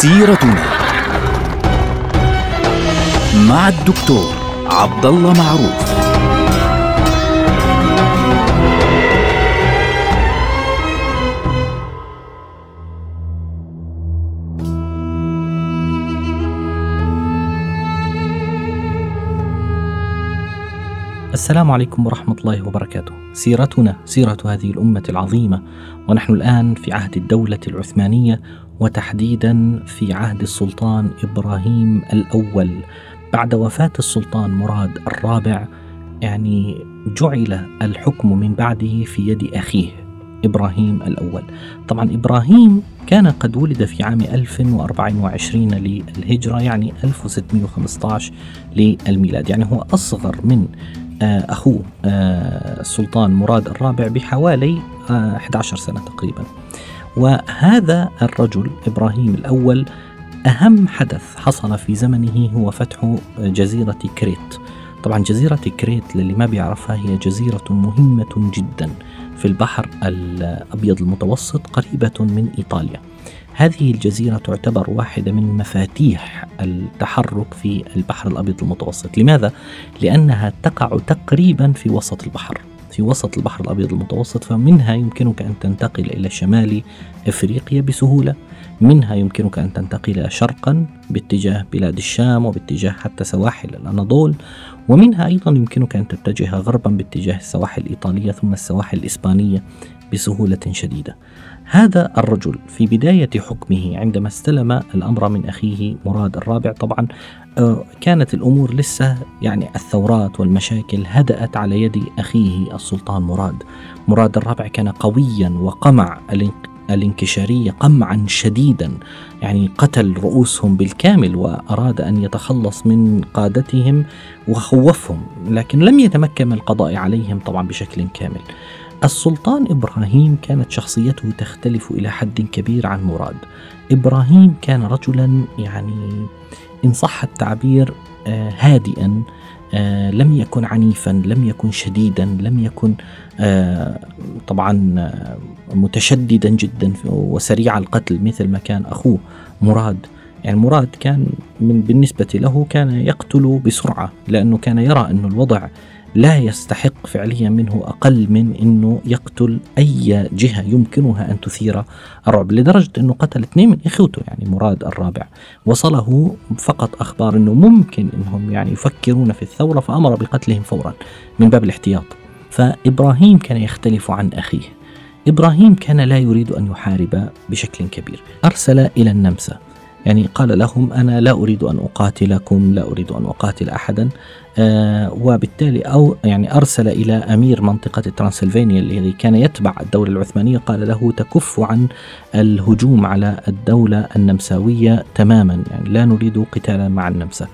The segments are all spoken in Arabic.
سيرتنا مع الدكتور عبد الله معروف السلام عليكم ورحمة الله وبركاته. سيرتنا سيرة هذه الأمة العظيمة، ونحن الآن في عهد الدولة العثمانية وتحديدا في عهد السلطان إبراهيم الأول. بعد وفاة السلطان مراد الرابع يعني جعل الحكم من بعده في يد أخيه إبراهيم الأول. طبعا إبراهيم كان قد ولد في عام 1024 للهجرة يعني 1615 للميلاد يعني هو أصغر من آه، أخوه آه، السلطان مراد الرابع بحوالي 11 آه، سنة تقريبا وهذا الرجل إبراهيم الأول أهم حدث حصل في زمنه هو فتح جزيرة كريت. طبعا جزيرة كريت للي ما بيعرفها هي جزيرة مهمة جدا في البحر الأبيض المتوسط قريبة من إيطاليا. هذه الجزيرة تعتبر واحدة من مفاتيح التحرك في البحر الأبيض المتوسط. لماذا؟ لأنها تقع تقريبا في وسط البحر. في وسط البحر الأبيض المتوسط فمنها يمكنك أن تنتقل إلى شمال إفريقيا بسهولة. منها يمكنك أن تنتقل شرقا باتجاه بلاد الشام وباتجاه حتى سواحل الأناضول. ومنها أيضا يمكنك أن تتجه غربا باتجاه السواحل الإيطالية ثم السواحل الإسبانية بسهولة شديدة. هذا الرجل في بداية حكمه عندما استلم الأمر من أخيه مراد الرابع. طبعا آه، كانت الأمور لسه يعني الثورات والمشاكل هدأت على يد أخيه السلطان مراد. مراد الرابع كان قويا وقمع الانكشارية قمعا شديدا. يعني قتل رؤوسهم بالكامل وأراد أن يتخلص من قادتهم وخوفهم لكن لم يتمكن من القضاء عليهم طبعا بشكل كامل. السلطان إبراهيم كانت شخصيته تختلف إلى حد كبير عن مراد. إبراهيم كان رجلا يعني إن صح التعبير آه، هادئا آه، لم يكن عنيفا لم يكن شديدا لم يكن آه، طبعا متشددا جدا وسريع القتل مثل ما كان أخوه مراد يعني مراد كان من بالنسبة له كان يقتل بسرعة لأنه كان يرى أن الوضع لا يستحق فعليا منه أقل من أنه يقتل أي جهة يمكنها أن تثير الرعب لدرجة أنه قتل اثنين من إخوته يعني مراد الرابع. وصله فقط أخبار أنه ممكن أنهم يعني يفكرون في الثورة فأمر بقتلهم فورا من باب الاحتياط. فإبراهيم كان يختلف عن أخيه. إبراهيم كان لا يريد أن يحارب بشكل كبير. أرسل إلى النمسا. يعني قال لهم أنا لا أريد أن أقاتلكم لا أريد أن أقاتل أحدا. آه وبالتالي أو يعني أرسل إلى أمير منطقة ترانسلفانيا الذي كان يتبع الدولة العثمانية قال له تكف عن الهجوم على الدولة النمساوية تماما يعني لا نريد قتالا مع النمسا.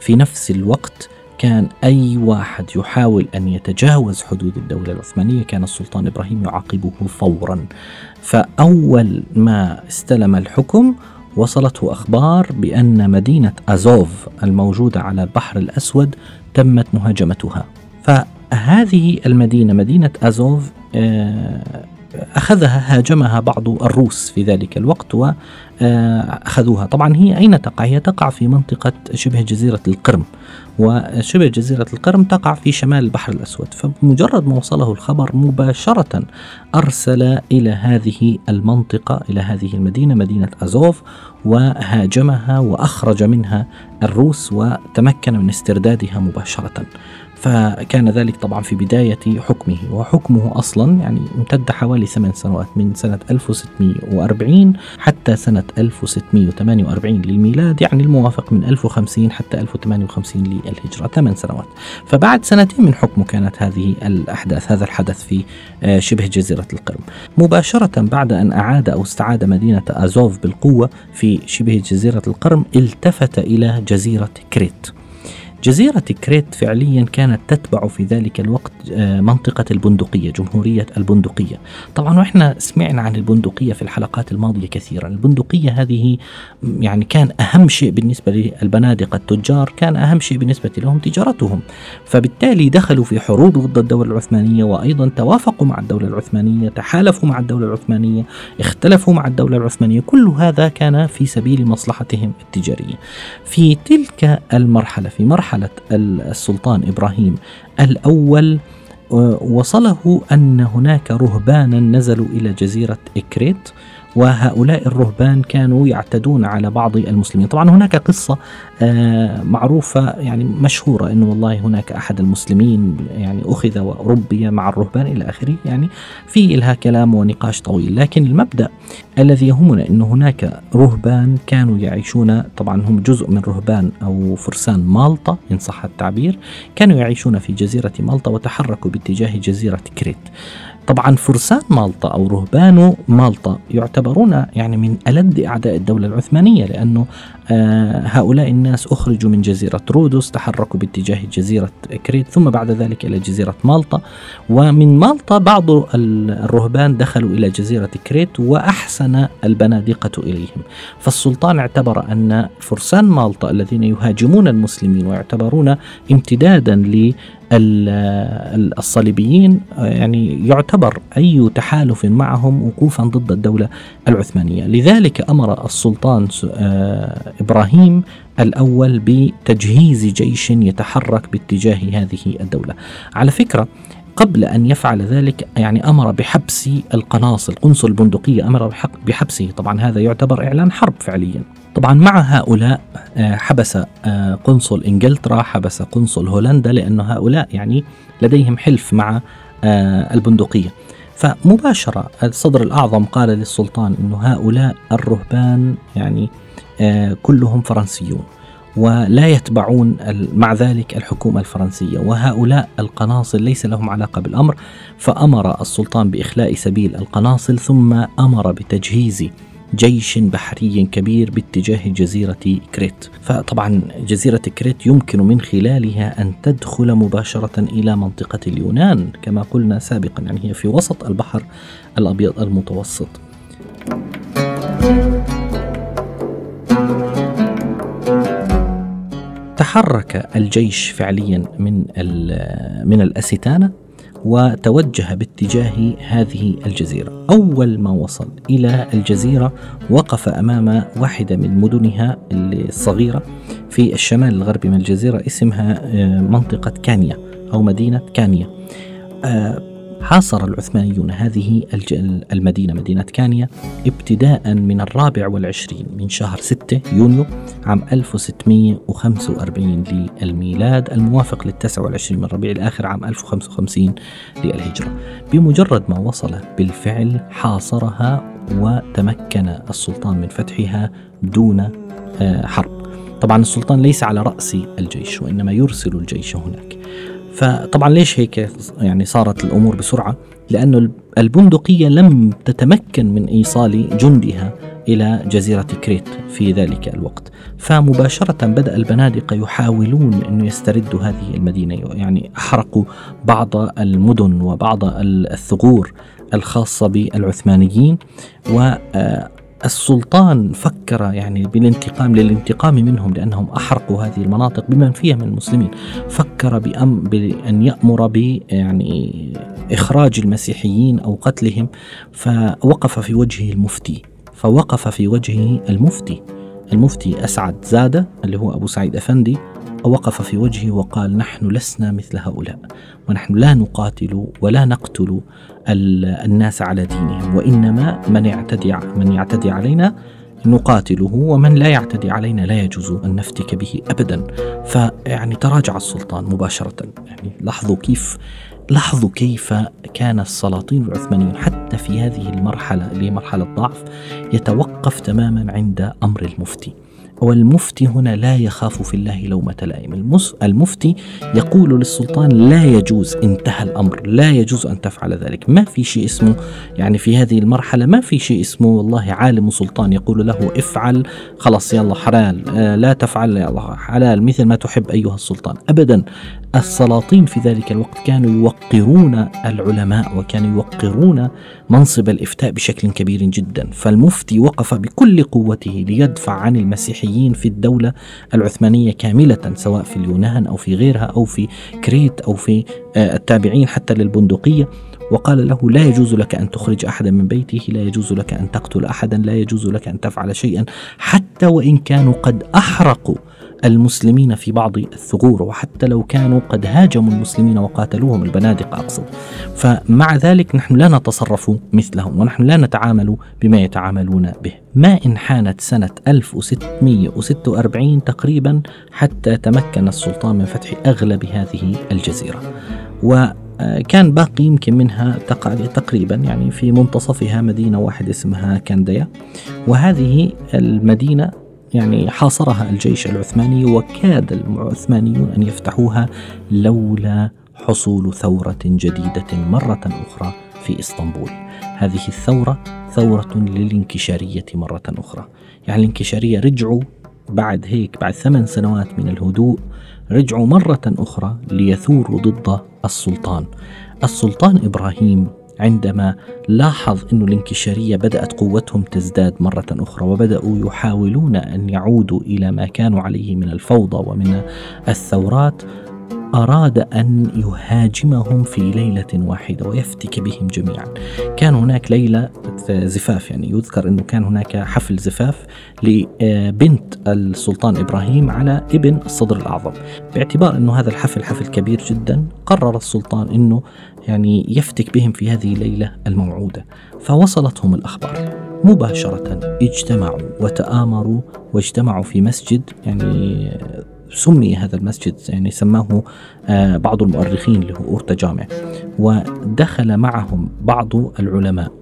في نفس الوقت كان أي واحد يحاول أن يتجاوز حدود الدولة العثمانية كان السلطان إبراهيم يعاقبه فورا. فأول ما استلم الحكم وصلته أخبار بأن مدينة أزوف الموجودة على البحر الأسود تمت مهاجمتها. فهذه المدينة مدينة أزوف آه، أخذها هاجمها بعض الروس في ذلك الوقت وأخذوها طبعا هي أين تقع؟ هي تقع في منطقة شبه جزيرة القرم وشبه جزيرة القرم تقع في شمال البحر الأسود. فبمجرد ما وصله الخبر مباشرة أرسل إلى هذه المنطقة إلى هذه المدينة مدينة أزوف وهاجمها وأخرج منها الروس وتمكن من استردادها مباشرة. فكان ذلك طبعا في بداية حكمه وحكمه أصلا يعني امتد حوالي ثمان سنوات من سنة 1640 حتى سنة 1648 للميلاد يعني الموافق من 1050 حتى 1058 للهجرة ثمان سنوات. فبعد سنتين من حكمه كانت هذه الأحداث هذا الحدث في آه، شبه جزيرة القرم. مباشرة بعد أن أعاد أو استعاد مدينة أزوف بالقوة في شبه جزيرة القرم التفت إلى جزيرة كريت. جزيرة كريت فعليا كانت تتبع في ذلك الوقت آه، منطقة البندقية جمهورية البندقية. طبعا وإحنا سمعنا عن البندقية في الحلقات الماضية كثيرا. البندقية هذه يعني كان أهم شيء بالنسبة للبنادق التجار كان أهم شيء بالنسبة لهم تجارتهم. فبالتالي دخلوا في حروب ضد الدولة العثمانية وأيضا توافقوا مع الدولة العثمانية تحالفوا مع الدولة العثمانية اختلفوا مع الدولة العثمانية. كل هذا كان في سبيل مصلحتهم التجارية. في تلك المرحلة في مرحلة السلطان إبراهيم الأول وصله أن هناك رهبانا نزلوا إلى جزيرة إكريت وهؤلاء الرهبان كانوا يعتدون على بعض المسلمين. طبعا هناك قصة آه، معروفة يعني مشهورة أنه والله هناك أحد المسلمين يعني أخذ وربي مع الرهبان إلى آخره. يعني في لها كلام ونقاش طويل لكن المبدأ الذي يهمنا أنه هناك رهبان كانوا يعيشون طبعا هم جزء من رهبان أو فرسان مالطا إن صح التعبير كانوا يعيشون في جزيرة مالطا وتحركوا باتجاه جزيرة كريت. طبعا فرسان مالطا أو رهبان مالطا يعتبرون يعني من ألد أعداء الدولة العثمانية لأنه آه، هؤلاء الناس أخرجوا من جزيرة رودوس تحركوا باتجاه جزيرة كريت ثم بعد ذلك إلى جزيرة مالطا. ومن مالطا بعض الرهبان دخلوا إلى جزيرة كريت وأحسن البنادقة إليهم. فالسلطان اعتبر أن فرسان مالطا الذين يهاجمون المسلمين ويعتبرون امتدادا الصليبيين يعني يعتبر أي تحالف معهم وقوفا ضد الدولة العثمانية. لذلك أمر السلطان آه، إبراهيم الأول بتجهيز جيش يتحرك باتجاه هذه الدولة. على فكرة قبل أن يفعل ذلك يعني أمر بحبس القناصل قنصل البندقية أمر بحبسه. طبعا هذا يعتبر إعلان حرب فعليا. طبعا مع هؤلاء آه، حبس آه، قنصل إنجلترا حبس قنصل هولندا لأن هؤلاء يعني لديهم حلف مع آه، البندقية. فمباشرة الصدر الأعظم قال للسلطان أن هؤلاء الرهبان يعني كلهم فرنسيون ولا يتبعون مع ذلك الحكومة الفرنسية وهؤلاء القناصل ليس لهم علاقة بالأمر. فأمر السلطان بإخلاء سبيل القناصل ثم أمر بتجهيز جيش بحري كبير باتجاه جزيرة كريت. فطبعا جزيرة كريت يمكن من خلالها أن تدخل مباشرة إلى منطقة اليونان كما قلنا سابقا يعني هي في وسط البحر الأبيض المتوسط. تحرك الجيش فعليا من من الأستانة وتوجه باتجاه هذه الجزيرة. أول ما وصل إلى الجزيرة وقف أمام واحدة من مدنها الصغيرة في الشمال الغربي من الجزيرة اسمها آه، منطقة كانيا أو مدينة كانيا. آه، حاصر العثمانيون هذه المدينة مدينة كانيا ابتداء من الرابع والعشرين من شهر 6 يونيو عام 1645 للميلاد الموافق للتاسع والعشرين من ربيع الآخر عام 1055 للهجرة. بمجرد ما وصل بالفعل حاصرها وتمكن السلطان من فتحها دون آه، حرب. طبعا السلطان ليس على رأس الجيش وإنما يرسل الجيش هناك. فطبعا ليش هيك يعني صارت الأمور بسرعة؟ لأنه البندقية لم تتمكن من إيصال جندها إلى جزيرة كريت في ذلك الوقت، فمباشرة بدأ البنادقه يحاولون انه يستردوا هذه المدينة، يعني أحرقوا بعض المدن وبعض الثغور الخاصة بالعثمانيين و السلطان فكر يعني بالانتقام للانتقام منهم لأنهم أحرقوا هذه المناطق بمن فيها من المسلمين. فكر بأم بأن يأمر ب يعني إخراج المسيحيين أو قتلهم فوقف في وجهه المفتي. فوقف في وجهه المفتي. المفتي أسعد زادة اللي هو أبو سعيد أفندي وقف في وجهه وقال نحن لسنا مثل هؤلاء ونحن لا نقاتل ولا نقتل الناس على دينهم وإنما من يعتدي من يعتدي علينا نقاتله ومن لا يعتدي علينا لا يجوز أن نفتك به أبدا. فيعني تراجع السلطان مباشرة. يعني لاحظوا كيف لاحظوا كيف كان السلاطين العثمانيون حتى في هذه المرحلة اللي هي مرحلة ضعف يتوقف تماما عند أمر المفتي. والمفتي هنا لا يخاف في الله لومة لائم. المفتي يقول للسلطان لا يجوز انتهى الأمر لا يجوز أن تفعل ذلك. ما في شيء اسمه يعني في هذه المرحلة ما في شيء اسمه والله عالم سلطان يقول له افعل. خلاص يلا حلال. آه، لا تفعل يلا حلال مثل ما تحب أيها السلطان. أبدا السلاطين في ذلك الوقت كانوا يوقرون العلماء وكانوا يوقرون منصب الإفتاء بشكل كبير جدا. فالمفتي وقف بكل قوته ليدفع عن المسيحيين في الدولة العثمانية كاملة سواء في اليونان أو في غيرها أو في كريت أو في آه، التابعين حتى للبندقية. وقال له لا يجوز لك أن تخرج أحدا من بيته، لا يجوز لك أن تقتل أحدا، لا يجوز لك أن تفعل شيئا حتى وإن كانوا قد أحرقوا المسلمين في بعض الثغور وحتى لو كانوا قد هاجموا المسلمين وقاتلوهم البنادق أقصد. فمع ذلك نحن لا نتصرف مثلهم ونحن لا نتعامل بما يتعاملون به. ما إن حانت سنة 1646 تقريبا حتى تمكن السلطان من فتح أغلب هذه الجزيرة. و كان باقي يمكن منها تقريبا يعني في منتصفها مدينة واحدة اسمها كانديا وهذه المدينة يعني حاصرها الجيش العثماني وكاد العثمانيون أن يفتحوها لولا حصول ثورة جديدة مرة أخرى في إسطنبول. هذه الثورة ثورة للانكشارية مرة أخرى. يعني الانكشارية رجعوا بعد هيك بعد ثمان سنوات من الهدوء رجعوا مرة أخرى ليثوروا ضد السلطان. السلطان إبراهيم عندما لاحظ أن الانكشارية بدأت قوتهم تزداد مرة أخرى وبدأوا يحاولون أن يعودوا إلى ما كانوا عليه من الفوضى ومن الثورات أراد أن يهاجمهم في ليلة واحدة ويفتك بهم جميعا. كان هناك ليلة زفاف يعني يذكر أنه كان هناك حفل زفاف لبنت السلطان إبراهيم على ابن الصدر الأعظم. باعتبار أنه هذا الحفل حفل كبير جدا قرر السلطان أنه يعني يفتك بهم في هذه الليلة الموعودة. فوصلتهم الأخبار. مباشرة اجتمعوا وتآمروا واجتمعوا في مسجد يعني سمي هذا المسجد يعني سماه آه، بعض المؤرخين اللي هو أورتا جامع. ودخل معهم بعض العلماء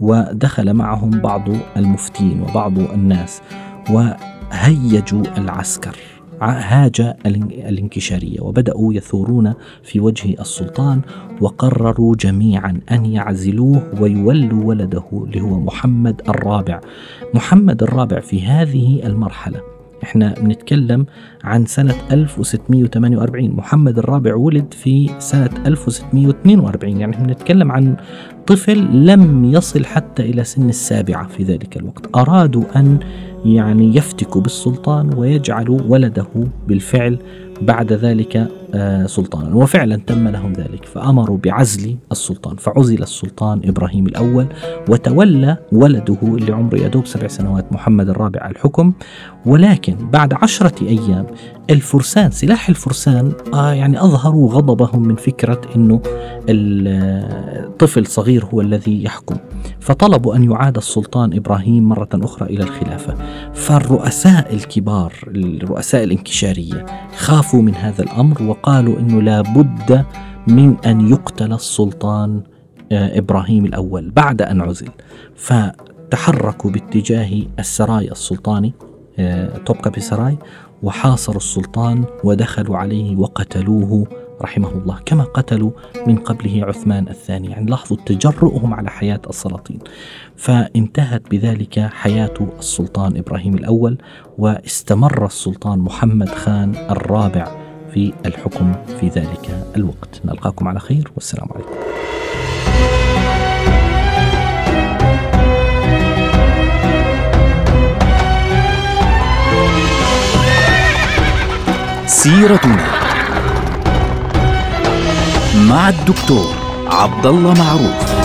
ودخل معهم بعض المفتين وبعض الناس وهيجوا العسكر هاج الانكشارية وبدأوا يثورون في وجه السلطان وقرروا جميعا أن يعزلوه ويولوا ولده اللي هو محمد الرابع. محمد الرابع في هذه المرحلة. إحنا بنتكلم عن سنة 1648 محمد الرابع ولد في سنة 1642 يعني بنتكلم عن طفل لم يصل حتى إلى سن السابعة في ذلك الوقت. أرادوا أن يعني يفتكوا بالسلطان ويجعلوا ولده بالفعل بعد ذلك سلطانا. وفعلا تم لهم ذلك فأمروا بعزل السلطان فعزل السلطان إبراهيم الأول وتولى ولده اللي عمره يدوب سبع سنوات محمد الرابع الحكم. ولكن بعد عشرة أيام الفرسان سلاح الفرسان آه يعني أظهروا غضبهم من فكرة أنه الطفل صغير هو الذي يحكم. فطلبوا أن يعاد السلطان إبراهيم مرة أخرى إلى الخلافة. فالرؤساء الكبار الرؤساء الانكشارية خافوا من هذا الأمر وقالوا أنه لا بد من أن يقتل السلطان آه، إبراهيم الأول بعد أن عزل. فتحركوا باتجاه السراي السلطاني آه، توبكابي سراي وحاصروا السلطان ودخلوا عليه وقتلوه رحمه الله كما قتلوا من قبله عثمان الثاني. يعني لاحظوا تجرؤهم على حياة السلاطين. فانتهت بذلك حياة السلطان إبراهيم الأول واستمر السلطان محمد خان الرابع في الحكم في ذلك الوقت. نلقاكم على خير والسلام عليكم. سيرتنا مع الدكتور عبد الله معروف.